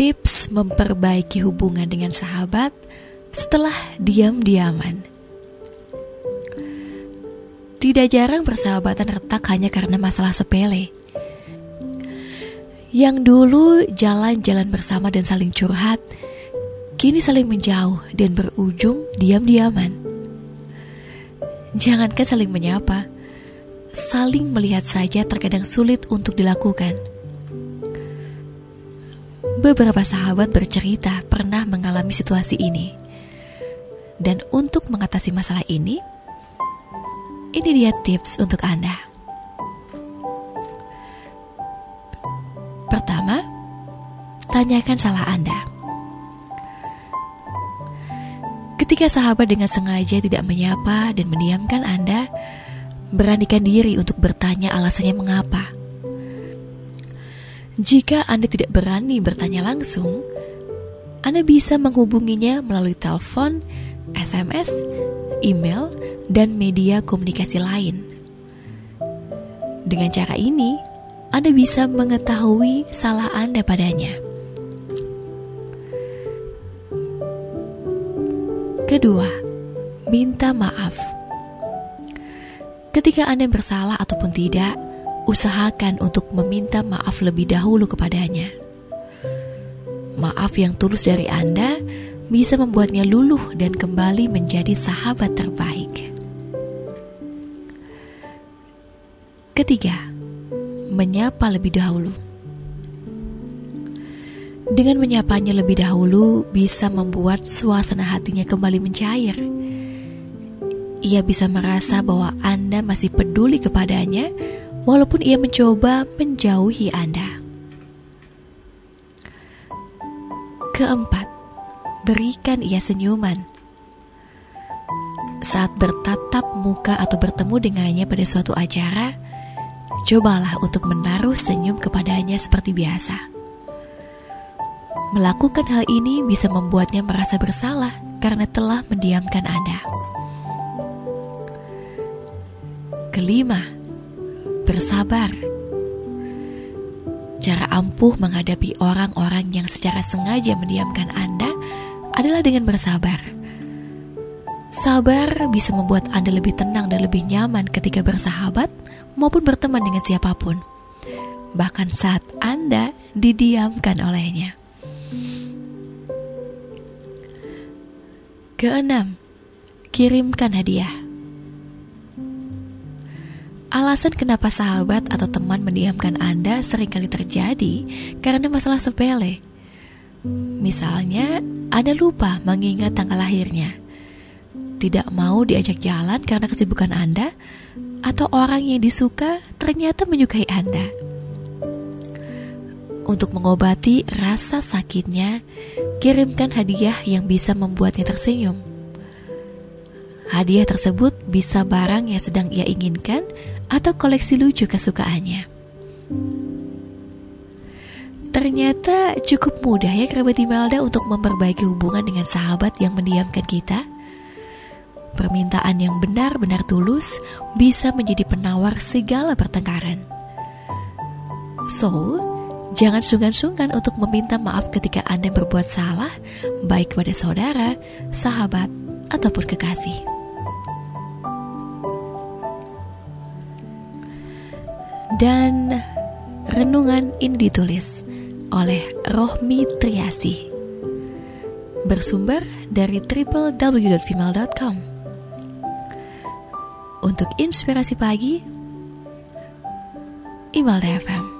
Tips memperbaiki hubungan dengan sahabat setelah diam-diaman. Tidak jarang persahabatan retak hanya karena masalah sepele. Yang dulu jalan-jalan bersama dan saling curhat, kini saling menjauh dan berujung diam-diaman. Jangankan saling menyapa, saling melihat saja terkadang sulit untuk dilakukan. Beberapa sahabat bercerita pernah mengalami situasi ini. Dan untuk mengatasi masalah ini, ini dia tips untuk Anda. Pertama, tanyakan salah Anda. Ketika sahabat dengan sengaja tidak menyapa dan mendiamkan Anda, beranikan diri untuk bertanya alasannya mengapa. Jika Anda tidak berani bertanya langsung, Anda bisa menghubunginya melalui telepon, SMS, email, dan media komunikasi lain. Dengan cara ini, Anda bisa mengetahui salah Anda padanya. Kedua, minta maaf. Ketika Anda bersalah ataupun tidak, usahakan untuk meminta maaf lebih dahulu kepadanya. Maaf yang tulus dari Anda bisa membuatnya luluh dan kembali menjadi sahabat terbaik. Ketiga, menyapa lebih dahulu. Dengan menyapanya lebih dahulu bisa membuat suasana hatinya kembali mencair. Ia bisa merasa bahwa Anda masih peduli kepadanya walaupun ia mencoba menjauhi Anda. Keempat, berikan ia senyuman. Saat bertatap muka atau bertemu dengannya pada suatu acara, cobalah untuk menaruh senyum kepadanya seperti biasa. Melakukan hal ini bisa membuatnya merasa bersalah karena telah mendiamkan Anda. Kelima, bersabar. Cara ampuh menghadapi orang-orang yang secara sengaja mendiamkan Anda adalah dengan bersabar. Sabar bisa membuat Anda lebih tenang dan lebih nyaman ketika bersahabat maupun berteman dengan siapa pun, bahkan saat Anda didiamkan olehnya. Keenam, kirimkan hadiah. Alasan kenapa sahabat atau teman mendiamkan Anda sering kali terjadi karena masalah sepele. Misalnya, Anda lupa mengingat tanggal lahirnya, tidak mau diajak jalan karena kesibukan Anda, atau orang yang disuka ternyata menyukai Anda. Untuk mengobati rasa sakitnya, kirimkan hadiah yang bisa membuatnya tersenyum. Hadiah tersebut bisa barang yang sedang ia inginkan atau koleksi lucu kesukaannya. Ternyata cukup mudah ya kerabat Imelda untuk memperbaiki hubungan dengan sahabat yang mendiamkan kita. Permintaan yang benar-benar tulus bisa menjadi penawar segala pertengkaran. So, jangan sungkan-sungkan untuk meminta maaf ketika Anda berbuat salah, baik pada saudara, sahabat, ataupun kekasih. Dan renungan ini ditulis oleh Rohmi Triasi. Bersumber dari www.female.com. Untuk inspirasi pagi, Imelda FM.